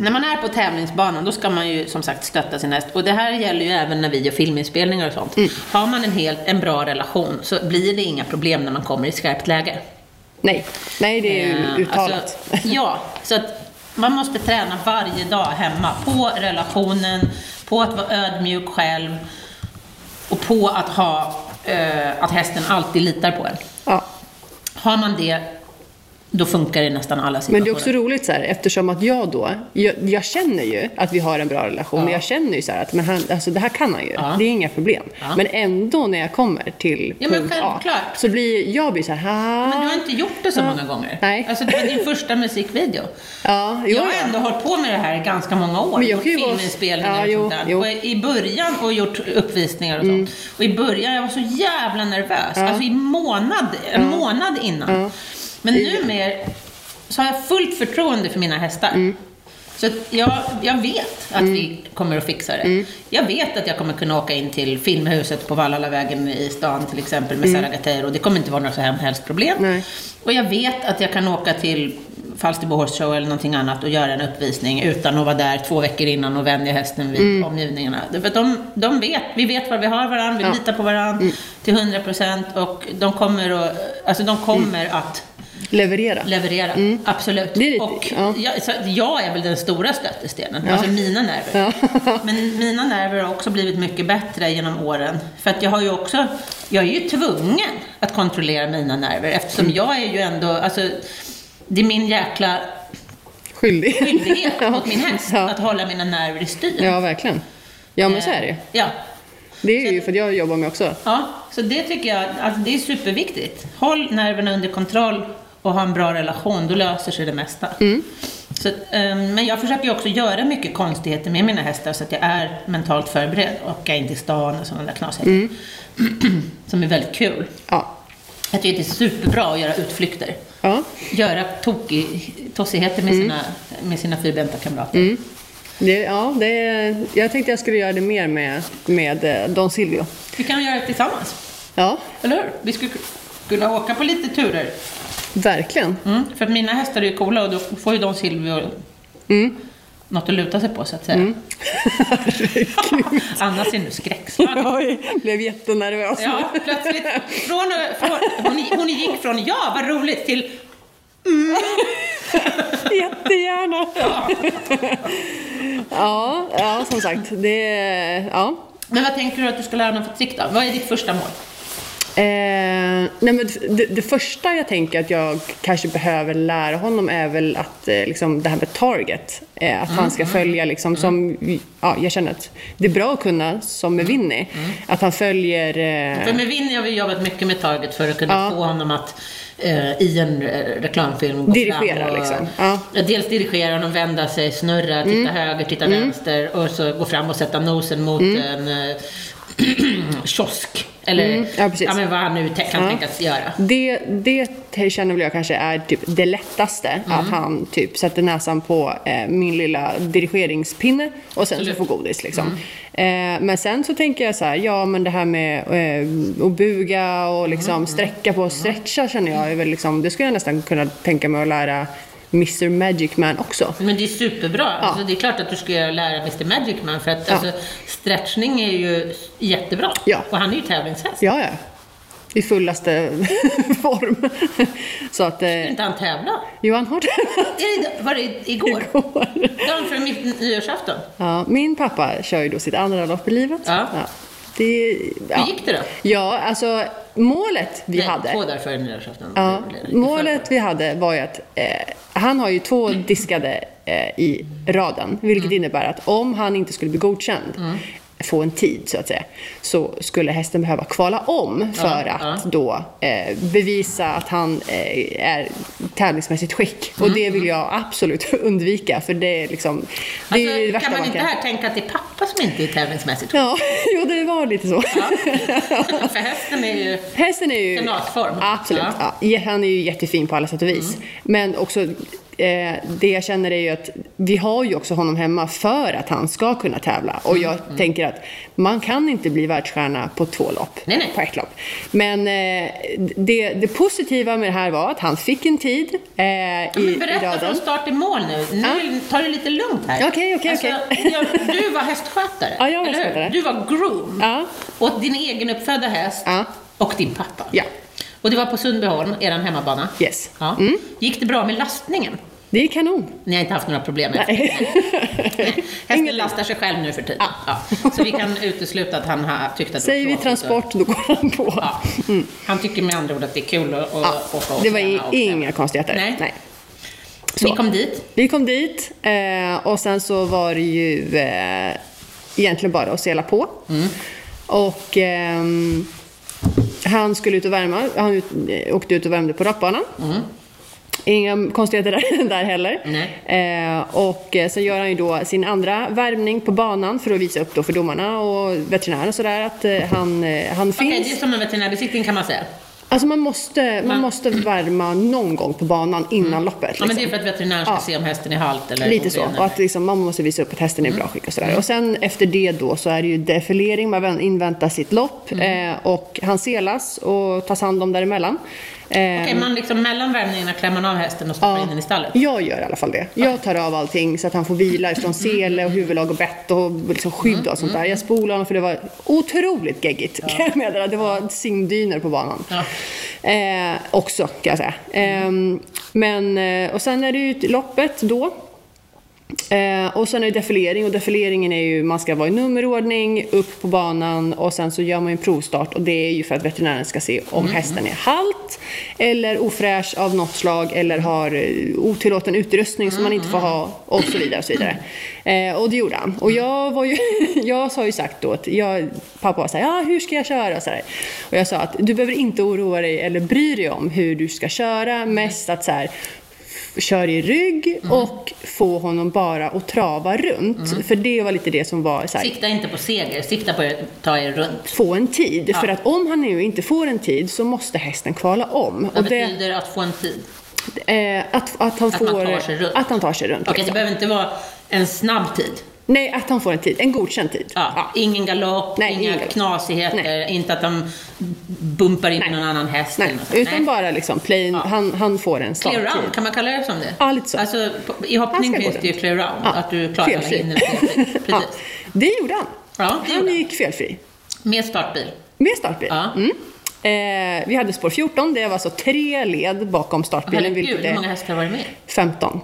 När man är på tävlingsbanan, då ska man ju som sagt stötta sin häst. Och det här gäller ju även när vi gör filminspelningar och sånt. Har man en, helt, en bra relation så blir det inga problem när man kommer i skarpt läge. Nej, nej det är ju Eh, uttalat. Alltså, ja, så att man måste träna varje dag hemma på relationen, på att vara ödmjuk själv och på att ha eh, att hästen alltid litar på en. Har man det, då funkar det i nästan alla situationer. Men det är också roligt så här, eftersom att jag då, jag, jag känner ju att vi har en bra relation. Ja. Jag känner ju så att men han, alltså, det här kan han ju. Ja. Det är inga problem. Ja. Men ändå när jag kommer till Ja, men punkt A så blir jag blir så här. Men du har inte gjort det så många gånger. Nej. Alltså, det var din första musikvideo. Ja, jo, jag har ändå hållit på med det här ganska många år. Men jag kan ju vara- filminspelningar Ja, och sånt där. jo. Mm. Och I början och gjort uppvisningar och sånt. Och i början, jag var så jävla nervös. Alltså i månad, en månad innan. Men nu mer så har jag fullt förtroende för mina hästar. Mm. Så jag, jag vet att vi kommer att fixa det. Mm. Jag vet att jag kommer kunna åka in till Filmhuset på Vallalavägen i stan till exempel med mm. Sarah och Det kommer inte vara några så här helst problem. Nej. Och jag vet att jag kan åka till Falsterbo Horse Show eller någonting annat och göra en uppvisning utan att vara där två veckor innan och vänja hästen vid omgivningarna. För de, de vet, vi vet var vi har varandra, vi Ja. litar på varandra till 100 procent och de kommer, att, alltså de kommer att Leverera. leverera. Absolut. Det är lite- och ja. jag, så jag är väl den stora stötestenen, Ja. alltså mina nerver. Ja. Men mina nerver har också blivit mycket bättre genom åren. För att jag har ju också, jag är ju tvungen att kontrollera mina nerver eftersom Mm. jag är ju ändå, alltså det är min jäkla Skyldig. skyldighet Ja. mot min häst Ja. att hålla mina nerver i styr. Ja, verkligen. Ja, men så är det Ja. Det är ju för att jag jobbar med också. Ja, så det tycker jag, alltså det är superviktigt. Håll nerverna under kontroll och ha en bra relation, då löser sig det mesta. Mm. Så, ehm, men jag försöker också göra mycket konstigheter med mina hästar så att jag är mentalt förberedd. Åka in till stan och sådana där knasigheter. Mm. Som är väldigt kul. Ja. Jag tycker det är superbra att göra utflykter. Ja. Göra tokig, tossigheter med sina, med sina fyrbenta kamrater. Mm. Det, ja, det, jag tänkte jag skulle göra det mer med, med eh, Don Silvio. Vi kan göra det tillsammans, Ja, eller hur? Vi skulle kunna åka på lite turer. Verkligen. Mm, för att mina hästar är ju coola och då får ju de Silvio Mm. något att luta sig på så att säga. Anna ser nu skräckslagen. Oj, blev jättenervös. Ja, plötsligt. Från, från, hon, hon gick från ja, vad roligt till Jättegärna. Ja, ja, som sagt. Det, ja. Men vad tänker du att du ska lära honom för trick då? Vad är ditt första mål? Eh, nej men det, det första jag tänker att jag kanske behöver lära honom är väl att eh, liksom, det här med target. Eh, att han ska följa liksom som, ja jag känner att det är bra att kunna som med Winnie. Att han följer, eh, För med Winnie har vi jobbat mycket med Target för att kunna Ja. få honom att eh, i en eh, reklamfilm gå Dirigera, fram och, liksom. Ja. Dels dirigera honom, vända sig, snurra, titta höger, titta vänster och så gå fram och sätta nosen mot en kiosk. Eller Mm, ja, precis. men vad han nu kan Ja. tänkas göra. Det, det känner väl jag kanske är typ det lättaste. Mm. Att han typ sätter näsan på eh, min lilla dirigeringspinne och sen Absolut. så får godis. Liksom. Mm. Eh, men sen så tänker jag så här, ja men det här med eh, att buga och liksom Mm. sträcka på och stretcha känner jag är väl liksom, det skulle jag nästan kunna tänka mig att lära Mr Magic Man också. Men det är superbra. Alltså, det är klart att du ska lära Mr Magic Man för att Ja. alltså, stretchning är ju jättebra. Ja. Och han är ju tävlingshäst. Ja, ja. I fullaste form. så att, eh, Inte han tävla? Johan har Är det, var det igår? Dagen för mitt nyårsafton? Ja, min pappa kör ju då sitt andra lopp i livet. Ja. Det, ja. Hur gick det då? Ja, alltså målet vi Nej, hade. Två dagar före nyårsafton. Ja, målet vi hade var ju att eh, han har ju två diskade eh, i raden, vilket Mm. innebär att om han inte skulle bli godkänd, få en tid så att säga, så skulle hästen behöva kvala om för Ja, att ja. då eh, bevisa att han eh, är tävlingsmässigt skick. Mm, Och det vill jag absolut undvika, för det är liksom, det är ju det Alltså, kan man man inte kan... här tänka att det är pappa som inte är tävlingsmässigt Ja, jo det var lite så. För hästen är ju... Hästen är ju... Kanatform. Absolut. Ja. Ja. Han är ju jättefin på alla sätt och vis. Men också, eh, det jag känner är ju att vi har ju också honom hemma för att han ska kunna tävla. Och jag tänker att man kan inte bli världsstjärna på två lopp. Nej, nej. På ett lopp. Men eh, det, det positiva med det här var att han fick en tid eh, i, Men berätta från start till mål nu. Nu tar det lite lugnt här. Okej, okej, okej. jag- Du var hästskötare. Ja, jag var hästskötare. Du var groom. Ja. Åt din egen uppfödda häst Ja. och din pappa. Ja. Och det var på Sundbyholm, er hemmabana. Yes. Ja. Mm. Gick det bra med lastningen? Det är kanon. Ni har inte haft några problem med Nej. Hästen lastar sig själv nu för tiden. Ja. Så vi kan utesluta att han har tyckt att det Säger vi transport, då går han på. Ja. Han tycker med andra ord att det är kul att, Ja, åka och det var och inga tävla. konstigheter. Nej. Nej. Ni Så. kom dit. Vi kom dit eh, och sen så var det ju eh, egentligen bara att sela på. Och ehm, han skulle ut och värma. Han ut, eh, åkte ut och värmde på rakbanan. Inga konstigheter där, där heller. Eh, och eh, sen gör han ju då sin andra värmning på banan för att visa upp då för domarna och veterinären och sådär att eh, han, eh, han Okej, finns. det är som en veterinärbesiktning kan man säga. Alltså man måste, man Man- måste värma någon gång på banan innan loppet. Ja, men det är liksom. för att veterinären ska Ja. se om hästen är halt eller Lite så. oren Och att eller- liksom, man måste visa upp att hästen är i bra skick och sådär. Och sen efter det då så är det ju defilering, man vän- inväntar sitt lopp eh, och han selas och tas hand om däremellan. Eh, Okej, man liksom mellan värmningarna klär man av hästen och stoppar in den i stallet? jag gör i alla fall det. Jag tar av allting så att han får vila ifrån sele och huvudlag och bett och liksom skydd och sånt där. Jag spolar honom för det var otroligt geggigt kan jag meddela. Det var simdyner på banan. Ja. Eh, också kan jag säga. Ehm, men, eh, och sen är det ju loppet då. Eh, och sen är det defilering och defileringen är ju, man ska vara i nummerordning, upp på banan och sen så gör man en provstart och det är ju för att veterinären ska se om hästen är halt eller ofräsch av något slag eller har eh, otillåten utrustning som man inte får ha och så vidare. Och, så vidare. Eh, och det gjorde han. Och jag, var ju, jag har ju sagt då att jag, pappa var såhär, ja hur ska jag köra? Och, så här. och jag sa att du behöver inte oroa dig eller bry dig om hur du ska köra, mest att så här, kör i rygg och få honom bara att trava runt. För det var lite det som var så här, Sikta inte på seger, sikta på att ta er runt. få en tid. För att om han nu inte får en tid så måste hästen kvala om. Vad Och det, betyder att få en tid? eh, att, att, han Att får, tar sig runt. Att han tar sig runt. Okej, det liksom. behöver inte vara en snabb tid. Nej, att han får en tid. En godkänd tid. Ja, Ingen galopp, Nej, inga ingen knasigheter, inte att de bumpar in i någon annan häst. Nej, utan Nej. bara liksom plain, han, han får en Clear starttid. round, kan man kalla det som det? Ja, lite så. Alltså, i hoppning finns det ju clear round, Ja, att du klarar alla felfri. hinder felfritt. Precis. Ja, det gjorde han. Ja, det han gjorde gick felfri. Med startbil. Med startbil. Ja. Mm. Eh, vi hade spår 14, det var alltså tre led bakom startbilen. Herregud, hur är många hästar har varit med? 15.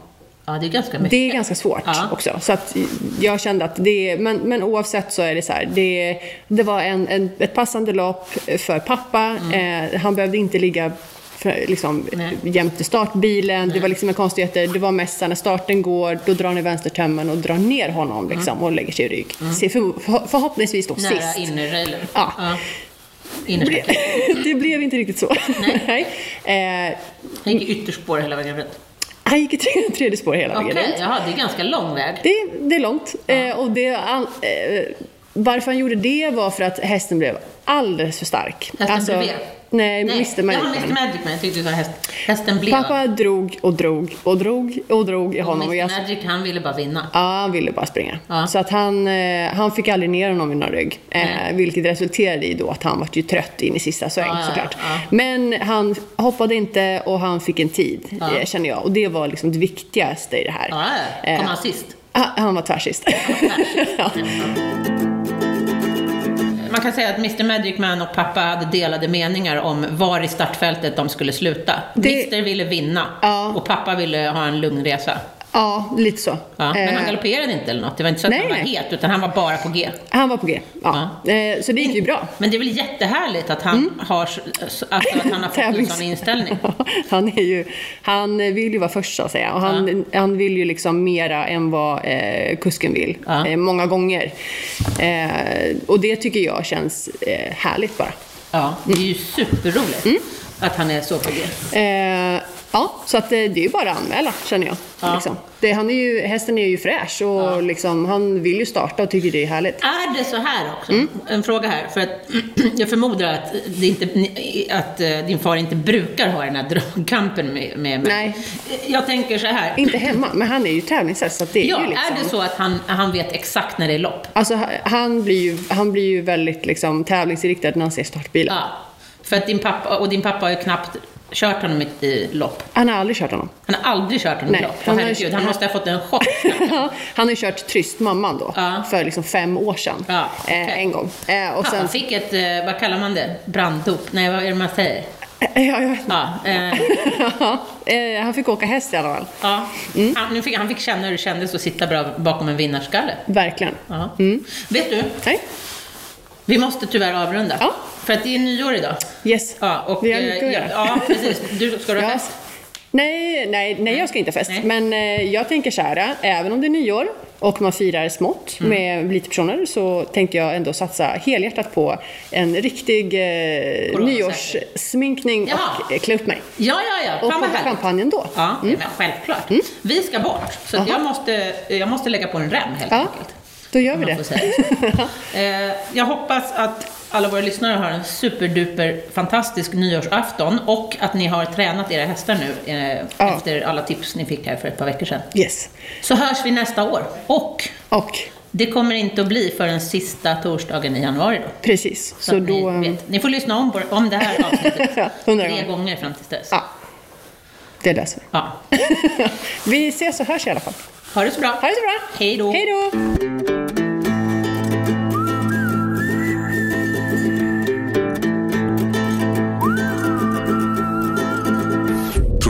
Ja, det är ganska mycket. Det är ganska svårt Ja. också. Så att jag kände att det men, men oavsett så är det så här. Det, det var en, en, ett passande lopp för pappa. Eh, han behövde inte ligga för, liksom, Nej. jämte startbilen. Det var liksom en konstigheter. Det var mest när starten går, då drar ni vänstertömmen och drar ner honom liksom, och lägger sig i rygg. Se, för, för, förhoppningsvis då Nära sist. innerrailen. Ja. ja. Det blev inte riktigt så. Nej. eh, Han gick ytterspår hela vägen runt. Han gick i tredje, tredje spår hela Okej, vägen runt. jaha, det är ganska lång väg. Det, det är långt. Eh, och det, all, eh, varför han gjorde det var för att hästen blev alldeles för stark. Hästen bredvid? Nej, Nej, Mr Magic Ja, Man. Mr Magic Man. Jag tyckte du sa häst. Hästen blev. Pappa drog och drog och drog och drog i honom. Och Mr jag, Magic, han ville bara vinna. Ja, han ville bara springa. Ja. Så att han, eh, han fick aldrig ner honom i någon rygg. Eh, Nej. vilket resulterade i då att han var ju trött in i sista sväng Ja, ja, såklart. ja. Men han hoppade inte och han fick en tid, Ja. eh, känner jag. Och det var liksom det viktigaste i det här. Ja, ja. kom han sist? Han var tvärsist. ja. Man kan säga att Mr Magic Man och pappa hade delade meningar om var i startfältet de skulle sluta. Det- Mr ville vinna Ja. och pappa ville ha en lugn resa. Ja, lite så. Ja, men han Eh, galopperade inte eller något. Det var inte så att Nej, han var nej. het, utan han var bara på G. han var på G. Ja. Eh, så det gick ju bra. Men det är väl jättehärligt att han, har, s- s- alltså, att han har fått en sån inställning. han, är ju, han vill ju vara först så att säga. Och han, han vill ju liksom mera än vad eh, kusken vill. Ja. Eh, många gånger. Eh, och det tycker jag känns eh, härligt bara. Ja, det är ju superroligt Mm. att han är så på G. Ja, så att eh, det är ju bara att anmäla känner jag. Ja. Liksom. Det, han är ju, hästen är ju fräsch och liksom, han vill ju starta och tycker det är härligt. Är det så här också? Mm. En fråga här. För att jag förmodar att, det inte, att eh, din far inte brukar ha den här dragkampen med, med mig. Nej. Jag tänker så här. Inte hemma, men han är ju tävlingshäst så det är Ja, ju liksom... är det så att han, han vet exakt när det är lopp? Alltså ha- han blir ju, han blir ju väldigt liksom, tävlingsinriktad när han ser startbilen. Ja. För att din pappa, och din pappa har ju knappt kört honom i, lopp. Han har aldrig kört honom. Han har aldrig kört honom Nej, i lopp. han Han, har- herregud, han måste ha fått en chock. han har ju kört Trystmamman då, Ja. för liksom fem år sedan. Ja, eh, en gång. Eh, och Pappa sen, fick ett, eh, vad kallar man det? Branddop? Nej, vad är det man säger? ja, jag vet inte. Ja, eh, eh, han fick åka häst i alla fall. ja. Mm. Han, fick, han fick känna hur det kändes att sitta bra bakom en vinnarskalle. Verkligen. Ja. Vet du, Nej? Vi måste tyvärr avrunda. Ja. För att det är nyår idag. Yes. Ja, och, Vi har mycket att eh, göra. ja, precis. Du, ska du ha fest? Nej, nej, nej, jag ska inte ha fest. Nej. Men eh, jag tänker så här, eh, även om det är nyår och man firar smått Mm. med lite personer så tänkte jag ändå satsa helhjärtat på en riktig eh, nyårssminkning och eh, klä upp mig. Ja, ja, ja. Och Fan på vad härligt. champagnen då. Ja, men självklart. Vi ska bort. Så att jag, måste, jag måste lägga på en rem helt Ja, enkelt. Då gör vi det. Eh, jag hoppas att alla våra lyssnare har en superduper fantastisk nyårsafton och att ni har tränat era hästar nu eh, Ja. efter alla tips ni fick här för ett par veckor sedan. Yes. Så hörs vi nästa år. Och Och det kommer inte att bli förrän sista torsdagen i januari då. precis, Så, så, då... ni, vet. ni får lyssna om, på, om det här avsnittet tre gånger. gånger fram till dess. Ja, det löser vi. Ja. vi ses och hörs i alla fall. Ha det så bra. Ha det så bra. Hej då. Hej då.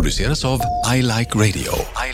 produceras av I Like Radio. I